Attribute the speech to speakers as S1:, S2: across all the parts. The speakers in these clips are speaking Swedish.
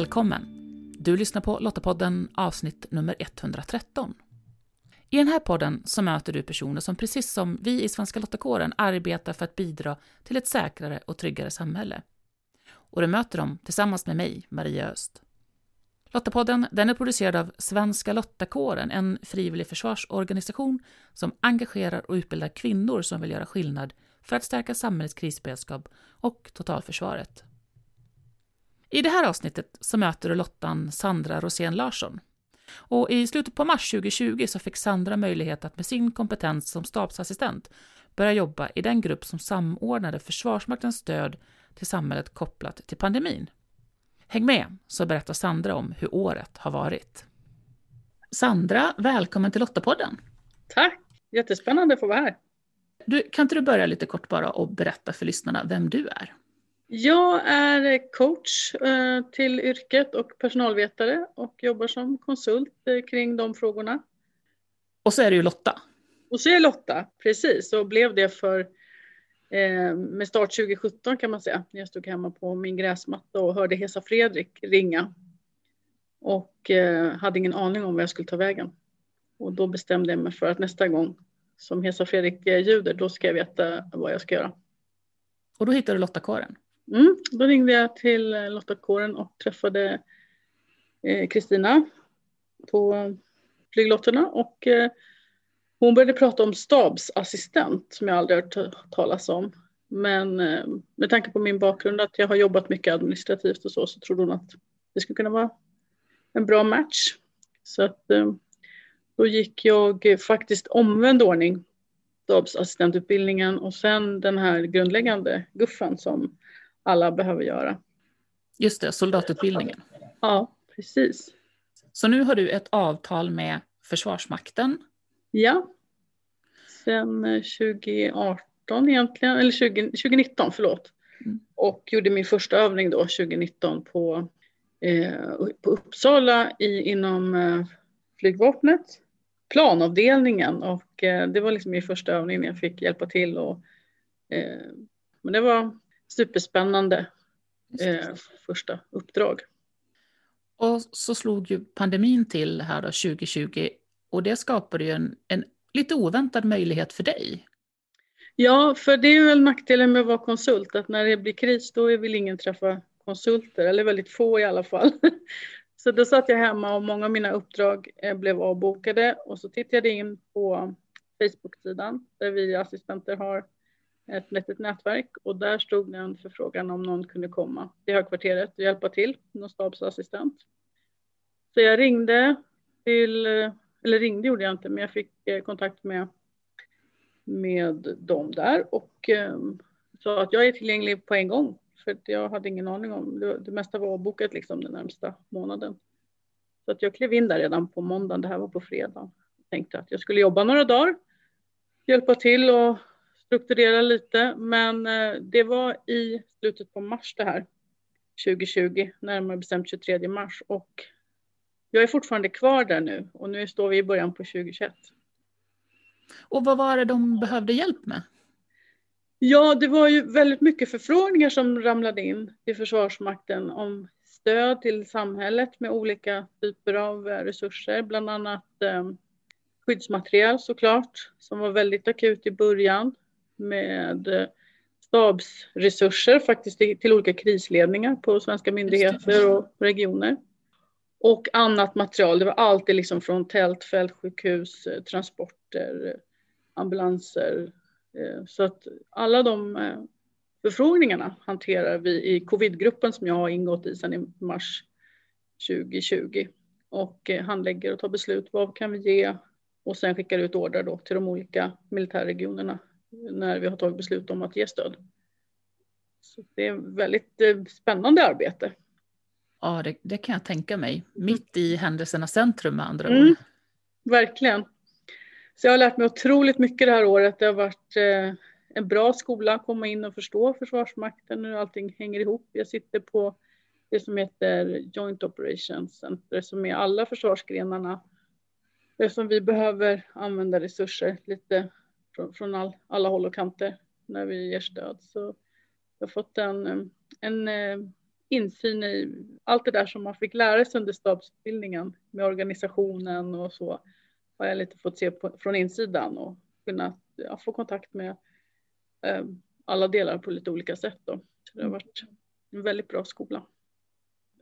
S1: Välkommen! Du lyssnar på Lottapodden avsnitt nummer 113. I den här podden så möter du personer som precis som vi i Svenska Lottakåren arbetar för att bidra till ett säkrare och tryggare samhälle. Och du möter dem tillsammans med mig, Maria Öst. Lottapodden den är producerad av Svenska Lottakåren, en frivillig försvarsorganisation som engagerar och utbildar kvinnor som vill göra skillnad för att stärka samhällets krisberedskap och totalförsvaret. I det här avsnittet så möter du Lottan Sandra Rosén Larsson. Och I slutet på mars 2020 så fick Sandra möjlighet att med sin kompetens som stabsassistent börja jobba i den grupp som samordnade Försvarsmaktens stöd till samhället kopplat till pandemin. Häng med så berättar Sandra om hur året har varit. Sandra, välkommen till Lottapodden.
S2: Tack, jättespännande att få vara här.
S1: Du, kan inte du börja lite kort bara och berätta för lyssnarna vem du är?
S2: Jag är coach eh, till yrket och personalvetare och jobbar som konsult eh, kring de frågorna.
S1: Och så är du ju Lotta.
S2: Och så är Lotta, precis, och blev det för eh, med start 2017 kan man säga. Jag stod hemma på min gräsmatta och hörde Hesa Fredrik ringa. Och hade ingen aning om var jag skulle ta vägen. Och då bestämde jag mig för att nästa gång som Hesa Fredrik ljuder, då ska jag veta vad jag ska göra.
S1: Och då hittade du Lottakåren?
S2: Mm, då ringde jag till eh, Lottakåren och träffade eh, Kristina eh, på flyglotterna och eh, hon började prata om stabsassistent som jag aldrig hört talas om. Men eh, med tanke på min bakgrund att jag har jobbat mycket administrativt och så, så trodde hon att det skulle kunna vara en bra match. Så att eh, då gick jag faktiskt omvänd ordning, stabsassistentutbildningen och sen den här grundläggande guffen som alla behöver göra.
S1: Just det, soldatutbildningen.
S2: Ja, precis.
S1: Så nu har du ett avtal med Försvarsmakten?
S2: Ja, sen 2018 eh, egentligen, eller 20, 2019 förlåt. Mm. Och gjorde min första övning då 2019 på, eh, på Uppsala i, inom eh, flygvapnet, planavdelningen och eh, det var liksom min första övning när jag fick hjälpa till och eh, men det var superspännande eh, första uppdrag.
S1: Och så slog ju pandemin till här då 2020 och det skapade ju en, en lite oväntad möjlighet för dig.
S2: Ja, för det är väl nackdelen med att vara konsult, att när det blir kris då vill ingen träffa konsulter, eller väldigt få i alla fall. Så då satt jag hemma och många av mina uppdrag eh, blev avbokade och så tittade jag in på Facebook-sidan där vi assistenter har ett litet nätverk och där stod det en förfrågan om någon kunde komma till högkvarteret och hjälpa till, någon stabsassistent. Så jag ringde till, eller ringde gjorde jag inte, men jag fick eh, kontakt med, med dem där och ehm, sa att jag är tillgänglig på en gång för jag hade ingen aning om, det, det mesta var avbokat liksom den närmsta månaden. Så att jag klev in där redan på måndagen, det här var på fredag. Tänkte att jag skulle jobba några dagar, hjälpa till och strukturera lite, men eh, det var i slutet på mars det här, 2020, närmare bestämt 23 mars och jag är fortfarande kvar där nu och nu står vi i början på 2021.
S1: Och vad var det de behövde hjälp med?
S2: Ja, det var ju väldigt mycket förfrågningar som ramlade in till Försvarsmakten om stöd till samhället med olika typer av resurser, bland annat eh, skyddsmaterial såklart, som var väldigt akut i början med eh, stabsresurser faktiskt till olika krisledningar på svenska myndigheter och regioner. Och annat material, det var alltid liksom från tält, fältsjukhus, eh, transporter, ambulanser. Eh, så att alla de förfrågningarna hanterar vi i covidgruppen som jag har ingått i sedan i mars 2020 och handlägger och tar beslut. Vad kan vi ge? Och sen skickar ut order då till de olika militärregionerna när vi har tagit beslut om att ge stöd. Så det är väldigt eh, spännande arbete.
S1: Ja, det, det kan jag tänka mig. Mitt i händelsernas centrum med andra
S2: mm, ord. Verkligen. Så jag har lärt mig otroligt mycket det här året. Det har varit eh, en bra skola att komma in och förstå Försvarsmakten, hur allting hänger ihop. Jag sitter på det som heter Joint Operations Center som är alla försvarsgrenarna. Eftersom vi behöver använda resurser lite från, från all, alla håll och kanter när vi ger stöd. Så jag har fått en, eh, en, eh, insyn i allt det där som man fick lära sig under stabsutbildningen med organisationen och så har jag lite fått se på, från insidan och kunnat ja, få kontakt med eh, alla delar på lite olika sätt. Då. Så det har varit en väldigt bra skola.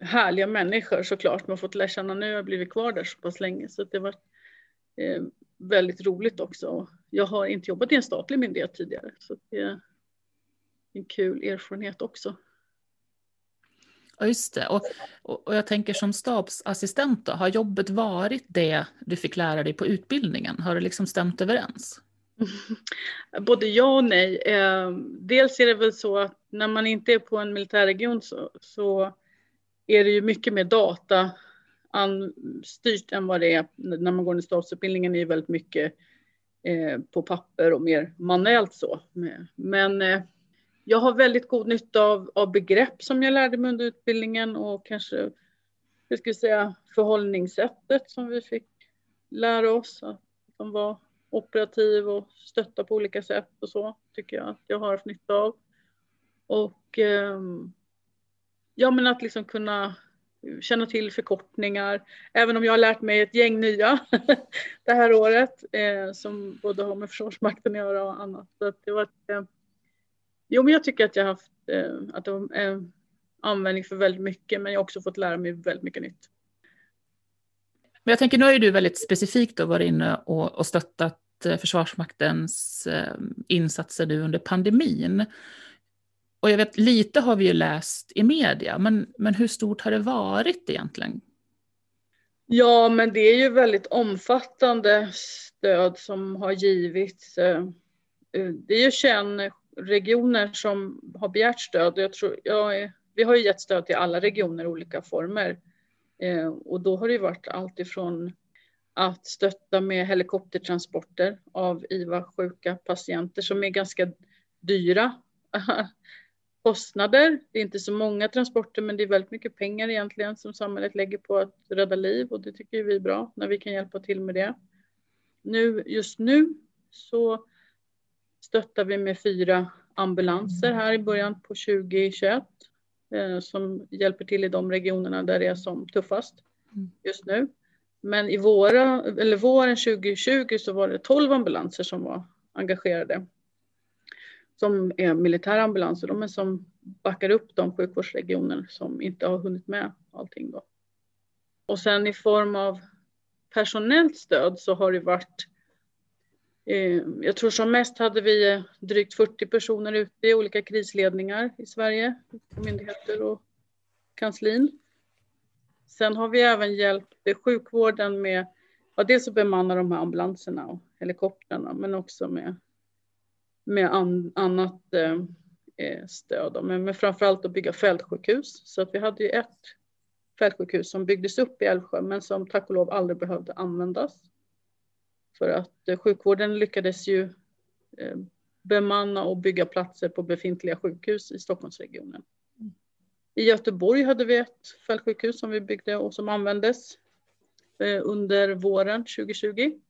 S2: Härliga människor såklart, man har fått lära känna nu, jag har blivit kvar där så pass länge så det har varit eh, väldigt roligt också. Jag har inte jobbat i en statlig myndighet tidigare så det är en kul erfarenhet också.
S1: Ja, just det. Och, och, jag tänker som stabsassistent då, har jobbet varit det du fick lära dig på utbildningen? Har det liksom stämt överens?
S2: Både ja och nej. Eh, dels är det väl så att när man inte är på en militärregion så, så är det ju mycket mer data styrt än vad det är när man går den stabsutbildningen är ju väldigt mycket Eh, på papper och mer manuellt så. Men eh, jag har väldigt god nytta av, av begrepp som jag lärde mig under utbildningen och kanske, hur ska jag säga, förhållningssättet som vi fick lära oss. Att de var operativ och stötta på olika sätt och så tycker jag att jag har haft nytta av. Och ehm, ja, men att liksom kunna känna till förkortningar, även om jag har lärt mig ett gäng nya det här året eh, som både har med Försvarsmakten att göra och annat. Så att det var, eh, jo, men jag tycker att jag har haft eh, att det var, eh, användning för väldigt mycket, men jag har också fått lära mig väldigt mycket nytt.
S1: Men jag tänker, nu har ju du väldigt specifikt då varit inne och, och stöttat eh, Försvarsmaktens eh, insatser nu under pandemin. Och jag vet, lite har vi ju läst i media, men, men hur stort har det varit egentligen?
S2: Ja, men det är ju väldigt omfattande stöd som har givits. Eh, eh, det är ju 21 regioner som har begärt stöd. Jag tror, jag vi har ju gett stöd till alla regioner i olika former. Eh, och då har det varit allt ifrån att stötta med helikoptertransporter av IVA-sjuka patienter som är ganska dyra kostnader. Det är inte så många transporter men det är väldigt mycket pengar egentligen som samhället lägger på att rädda liv och det tycker vi är bra när vi kan hjälpa till med det. Nu, just nu så stöttar vi med fyra ambulanser här i början på 2021 eh, som hjälper till i de regionerna där det är som tuffast mm. just nu. Men i våra, eller våren 2020 så var det 12 ambulanser som var engagerade som är militära ambulanser. De är som backar upp de sjukvårdsregioner som inte har hunnit med allting. Då. Och sen i form av personellt stöd så har det varit eh, jag tror som mest hade vi eh, drygt 40 personer ute i olika krisledningar i Sverige, myndigheter och kanslin. Sen har vi även hjälpt sjukvården med, ja, dels att bemanna de här ambulanserna och helikoptrarna, men också med med an, annat eh, eh stöd. Men, men framförallt att bygga fältsjukhus. Så att vi hade ju ett fältsjukhus som byggdes upp i Älvsjö men som tack och lov aldrig behövde användas. För att eh, sjukvården lyckades ju eh, bemanna och bygga platser på befintliga sjukhus i Stockholmsregionen. I Göteborg hade vi ett fältsjukhus som vi byggde och som användes eh, under våren 2020.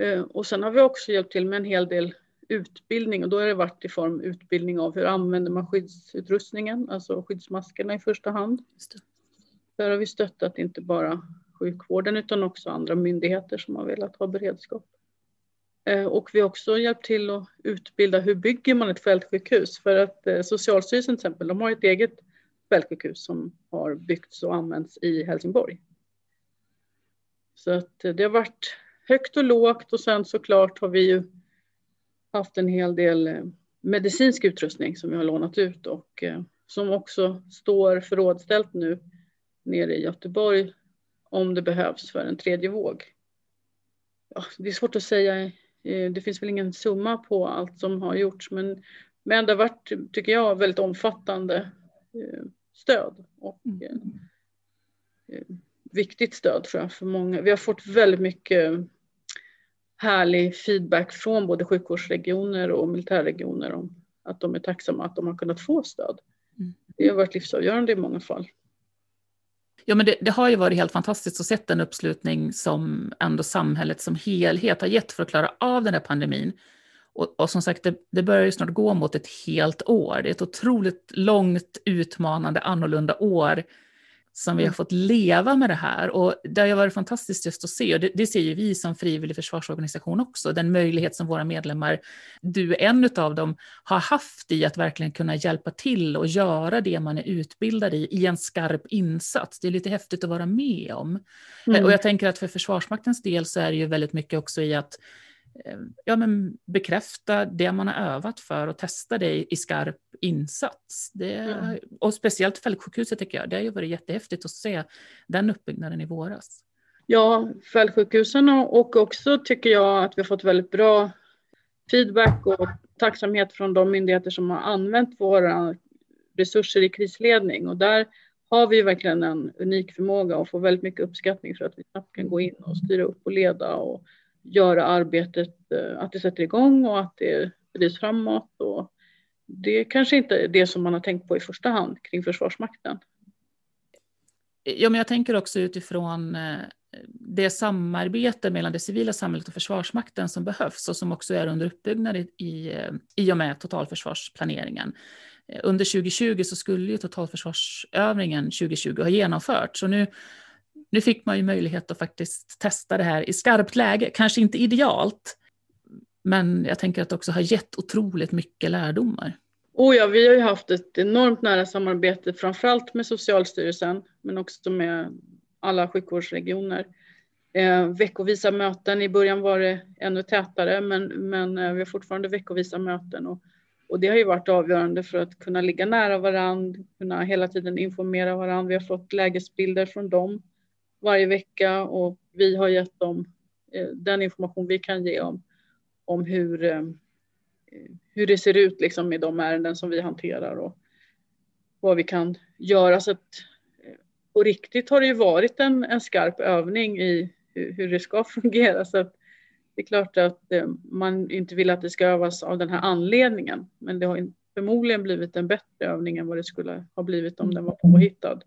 S2: Eh, och sen har vi också hjälpt till med en hel del utbildning och då har det varit i form utbildning av hur använder man skyddsutrustningen, alltså skyddsmaskerna i första hand. Där har vi stöttat inte bara sjukvården utan också andra myndigheter som har velat ha beredskap. Eh, och vi har också hjälpt till att utbilda hur bygger man ett fältsjukhus för att eh, Socialstyrelsen till exempel, de har ett eget fältsjukhus som har byggts och använts i Helsingborg. Så att eh, det har varit högt och lågt och sen såklart har vi ju haft en hel del eh, medicinsk utrustning som vi har lånat ut och eh, som också står förrådställt nu nere i Göteborg om det behövs för en tredje våg. Ja, det är svårt att säga. Eh, det finns väl ingen summa på allt som har gjorts, men, men det har varit, tycker jag, väldigt omfattande stöd och mm. viktigt stöd tror jag för många. Vi har fått väldigt mycket härlig feedback från både sjukvårdsregioner och militärregioner om att de är tacksamma att de har kunnat få stöd. Mm. Det har varit livsavgörande i många fall.
S1: Ja, men det, det, har ju varit helt fantastiskt att se den uppslutning som ändå samhället som helhet har gett för att klara av den här pandemin. Och, och som sagt, det, det, börjar ju snart gå mot ett helt år. Det är ett otroligt långt, utmanande, annorlunda år som vi har mm. fått leva med det här. Och det har varit fantastiskt just att se, och det, det ser ju vi som frivillig försvarsorganisation också, den möjlighet som våra medlemmar, du är en av dem, har haft i att verkligen kunna hjälpa till och göra det man är utbildad i, i en skarp insats. Det är lite häftigt att vara med om. Mm. Och jag tänker att för Försvarsmaktens del så är det ju väldigt mycket också i att ja, men bekräfta det man har övat för och testa det i skarp insats. Det, mm. Och speciellt fältsjukhuset tycker jag, det har ju varit jättehäftigt att se den uppbyggnaden i våras.
S2: Ja, fältsjukhusen och också tycker jag att vi har fått väldigt bra feedback och tacksamhet från de myndigheter som har använt våra resurser i krisledning och där har vi verkligen en unik förmåga och får väldigt mycket uppskattning för att vi snabbt kan gå in och styra upp och leda och göra arbetet, eh, att det sätter igång och att det drivs framåt. Och det kanske inte är det som man har tänkt på i första hand kring Försvarsmakten.
S1: Ja, men jag tänker också utifrån eh, det samarbete mellan det civila samhället och Försvarsmakten som behövs och som också är under uppbyggnad i, i, eh, i och med totalförsvarsplaneringen. Under 2020 så skulle ju totalförsvarsövningen 2020 ha genomförts och nu nu fick man ju möjlighet att faktiskt testa det här i skarpt läge. Kanske inte idealt, men jag tänker att det också har gett otroligt mycket lärdomar.
S2: Oh ja, vi har ju haft ett enormt nära samarbete, framförallt med Socialstyrelsen, men också med alla sjukvårdsregioner. Eh, veckovisa möten, i början var det ännu tätare, men, men eh, vi har fortfarande veckovisa möten. Och, och det har ju varit avgörande för att kunna ligga nära varandra, kunna hela tiden informera varandra. Vi har fått lägesbilder från dem varje vecka och vi har gett dem eh, den information vi kan ge om, om hur, eh, hur det ser ut liksom med de ärenden som vi hanterar och vad vi kan göra. Så att, eh, på riktigt har det ju varit en, en skarp övning i hur, hur det ska fungera. Så att, det är klart att man inte vill att det ska övas av den här anledningen, men det har förmodligen blivit en bättre övning än vad det skulle ha blivit om den var påhittad.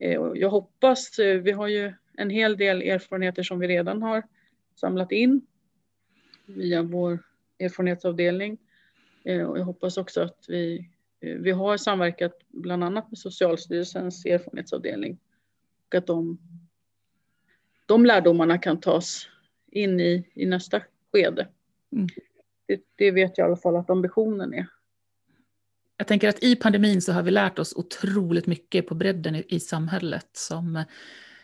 S2: Eh, jag hoppas, eh, vi har ju en hel del erfarenheter som vi redan har samlat in via vår erfarenhetsavdelning. Eh, och jag hoppas också att vi, vi har samverkat bland annat med Socialstyrelsens erfarenhetsavdelning och att de, de lärdomarna kan tas in i, i nästa skede. Mm. Det, det vet jag i alla fall att ambitionen är
S1: jag tänker att i pandemin så har vi lärt oss otroligt mycket på bredden i, i samhället. Som,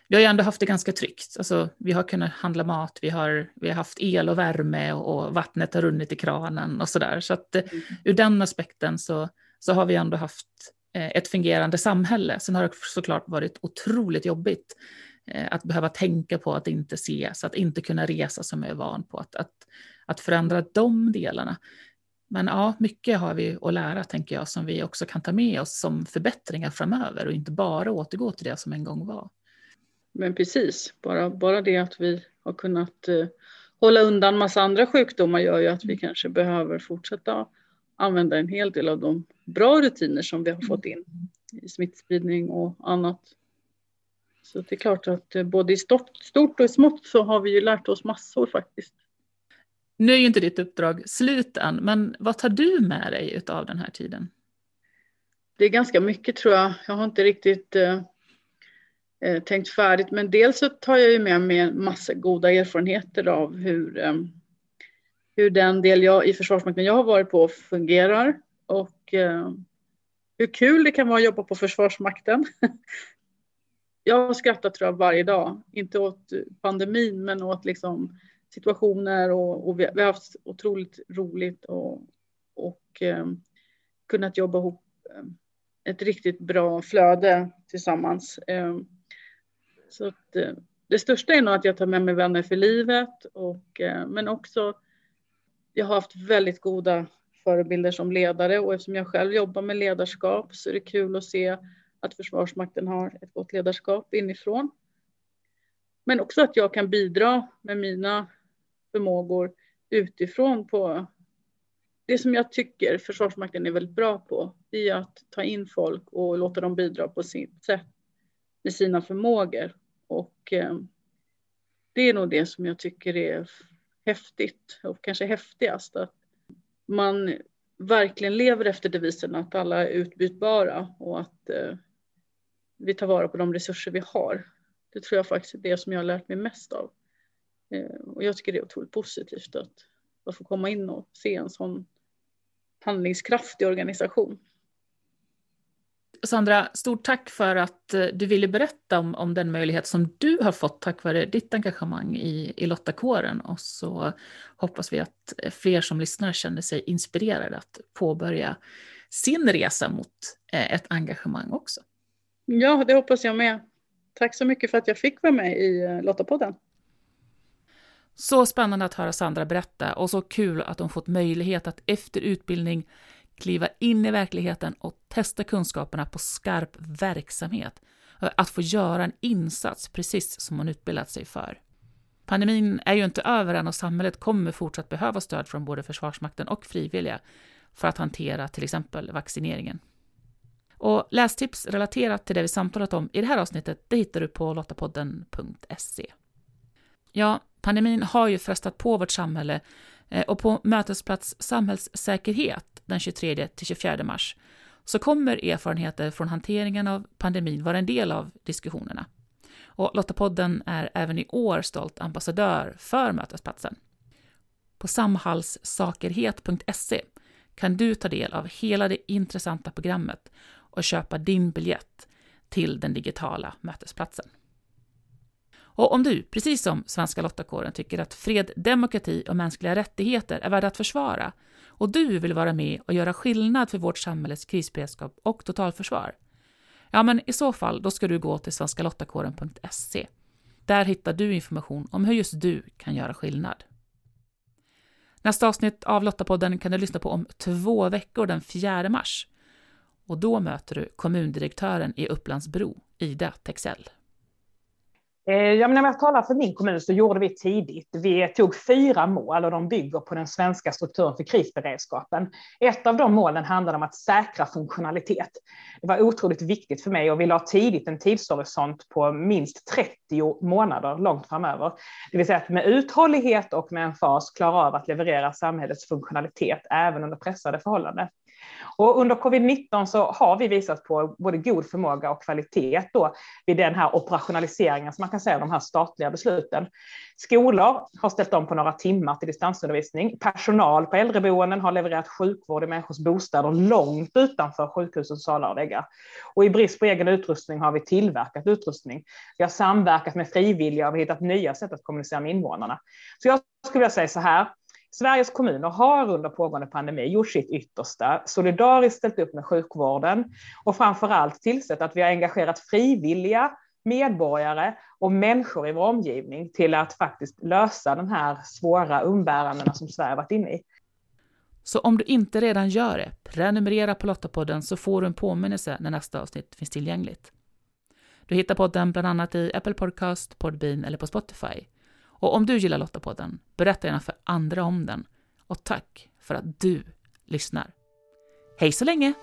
S1: vi har ju ändå haft det ganska tryggt. Alltså, vi har kunnat handla mat, vi har, vi har haft el och värme och, och vattnet har runnit i kranen och sådär. Så att mm. ur den aspekten så, så har vi ändå haft eh, ett fungerande samhälle. Sen har det såklart varit otroligt jobbigt eh, att behöva tänka på att inte ses, att inte kunna resa som jag är van på, att, att, att förändra de delarna. Men ja, mycket har vi att lära, tänker jag, som vi också kan ta med oss som förbättringar framöver och inte bara återgå till det som en gång var.
S2: Men precis, bara, bara det att vi har kunnat uh, hålla undan massa andra sjukdomar gör ju att vi mm. kanske behöver fortsätta använda en hel del av de bra rutiner som vi har fått in i smittspridning och annat. Så det är klart att uh, både i stort, stort och i smått så har vi ju lärt oss massor faktiskt.
S1: Nu är ju inte ditt uppdrag slut än, men vad tar du med dig av den här tiden?
S2: Det är ganska mycket tror jag. Jag har inte riktigt eh, eh, tänkt färdigt, men dels så tar jag ju med mig en massa goda erfarenheter av hur, eh, hur den del jag, i Försvarsmakten jag har varit på fungerar och eh, hur kul det kan vara att jobba på Försvarsmakten. jag har skrattat tror jag varje dag, inte åt eh, pandemin men åt liksom situationer och, och vi, vi, har haft otroligt roligt och, och eh, kunnat jobba ihop ehm, ett riktigt bra flöde tillsammans. Eh, så att, eh, det största är nog att jag tar med mig vänner för livet och, eh, men också jag har haft väldigt goda förebilder som ledare och eftersom jag själv jobbar med ledarskap så är det kul att se att Försvarsmakten har ett gott ledarskap inifrån. Men också att jag kan bidra med mina förmågor utifrån på det som jag tycker Försvarsmakten är väldigt bra på, i att ta in folk och låta dem bidra på sitt sätt med sina förmågor. Och eh, det är nog det som jag tycker är häftigt och kanske häftigast. Att man verkligen lever efter devisen att alla är utbytbara och att eh, vi tar vara på de resurser vi har. Det tror jag faktiskt är det som jag har lärt mig mest av. Eh, och jag tycker det är otroligt positivt att, att få komma in och se en sån handlingskraftig organisation.
S1: Sandra, stort tack för att eh, du ville berätta om, om den möjlighet som du har fått tack vare ditt engagemang i, i Lottakåren. Och så hoppas vi att fler som lyssnar känner sig inspirerade att påbörja sin resa mot eh, ett engagemang också.
S2: Ja, det hoppas jag med. Tack så mycket för att jag fick vara med i eh, Lottapodden.
S1: Så spännande att höra Sandra berätta och så kul att hon fått möjlighet att efter utbildning kliva in i verkligheten och testa kunskaperna på skarp verksamhet. Att få göra en insats precis som hon utbildat sig för. Pandemin är ju inte över än och samhället kommer fortsatt behöva stöd från både Försvarsmakten och frivilliga för att hantera till exempel vaccineringen. Och lästips relaterat till det vi samtalat om i det här avsnittet det hittar du på lottapodden.se. Ja, pandemin har ju frestat på vårt samhälle eh, och på Mötesplats samhällssäkerhet den 23-24 mars så kommer erfarenheter från hanteringen av pandemin vara en del av diskussionerna. Och Lottapodden är även i år stolt ambassadör för Mötesplatsen. På samhallssakerhet.se kan du ta del av hela det intressanta programmet och köpa din biljett till den digitala mötesplatsen. Och om du, precis som Svenska Lottakåren, tycker att fred, demokrati och mänskliga rättigheter är värda att försvara och du vill vara med och göra skillnad för vårt samhälles krisberedskap och totalförsvar, ja men i så fall då ska du gå till svenskalottakåren.se. Där hittar du information om hur just du kan göra skillnad. Nästa avsnitt av Lottapodden kan du lyssna på om två veckor den 4 mars. Och då möter du kommundirektören i Upplandsbro, Ida Texell.
S3: Eh, ja, men när jag talar för min kommun så gjorde vi tidigt. Vi tog fyra mål och de bygger på den svenska strukturen för krisberedskapen. Ett av de målen handlade om att säkra funktionalitet. Det var otroligt viktigt för mig och vi la tidigt en tidshorisont på minst 30 månader långt framöver. Det vill säga att med uthållighet och med en fas klara av att leverera samhällets funktionalitet även under pressade förhållanden. Och under covid-19 så har vi visat på både god förmåga och kvalitet då vid den här operationaliseringen som man kan säga de här statliga besluten. Skolor har ställt om på några timmar till distansundervisning. Personal på äldreboenden har levererat sjukvård i människors bostäder långt utanför sjukhusens salar och väggar. Och i brist på egen utrustning har vi tillverkat utrustning. Vi har samverkat med frivilliga och vi har hittat nya sätt att kommunicera med invånarna. Så jag skulle vilja säga så här, Sveriges kommuner har under pågående pandemi gjort sitt yttersta, solidariskt ställt upp med sjukvården och framför allt tillsett att vi har engagerat frivilliga medborgare och människor i vår omgivning till att faktiskt lösa de här svåra umbärandena som Sverige varit inne i.
S1: Så om du inte redan gör det, prenumerera på Lottapodden så får du en påminnelse när nästa avsnitt finns tillgängligt. Du hittar podden bland annat i Apple Podcast, Podbean eller på Spotify. Och om du gillar Lottapodden, berätta gärna för andra om den. Och tack för att du lyssnar. Hej så länge!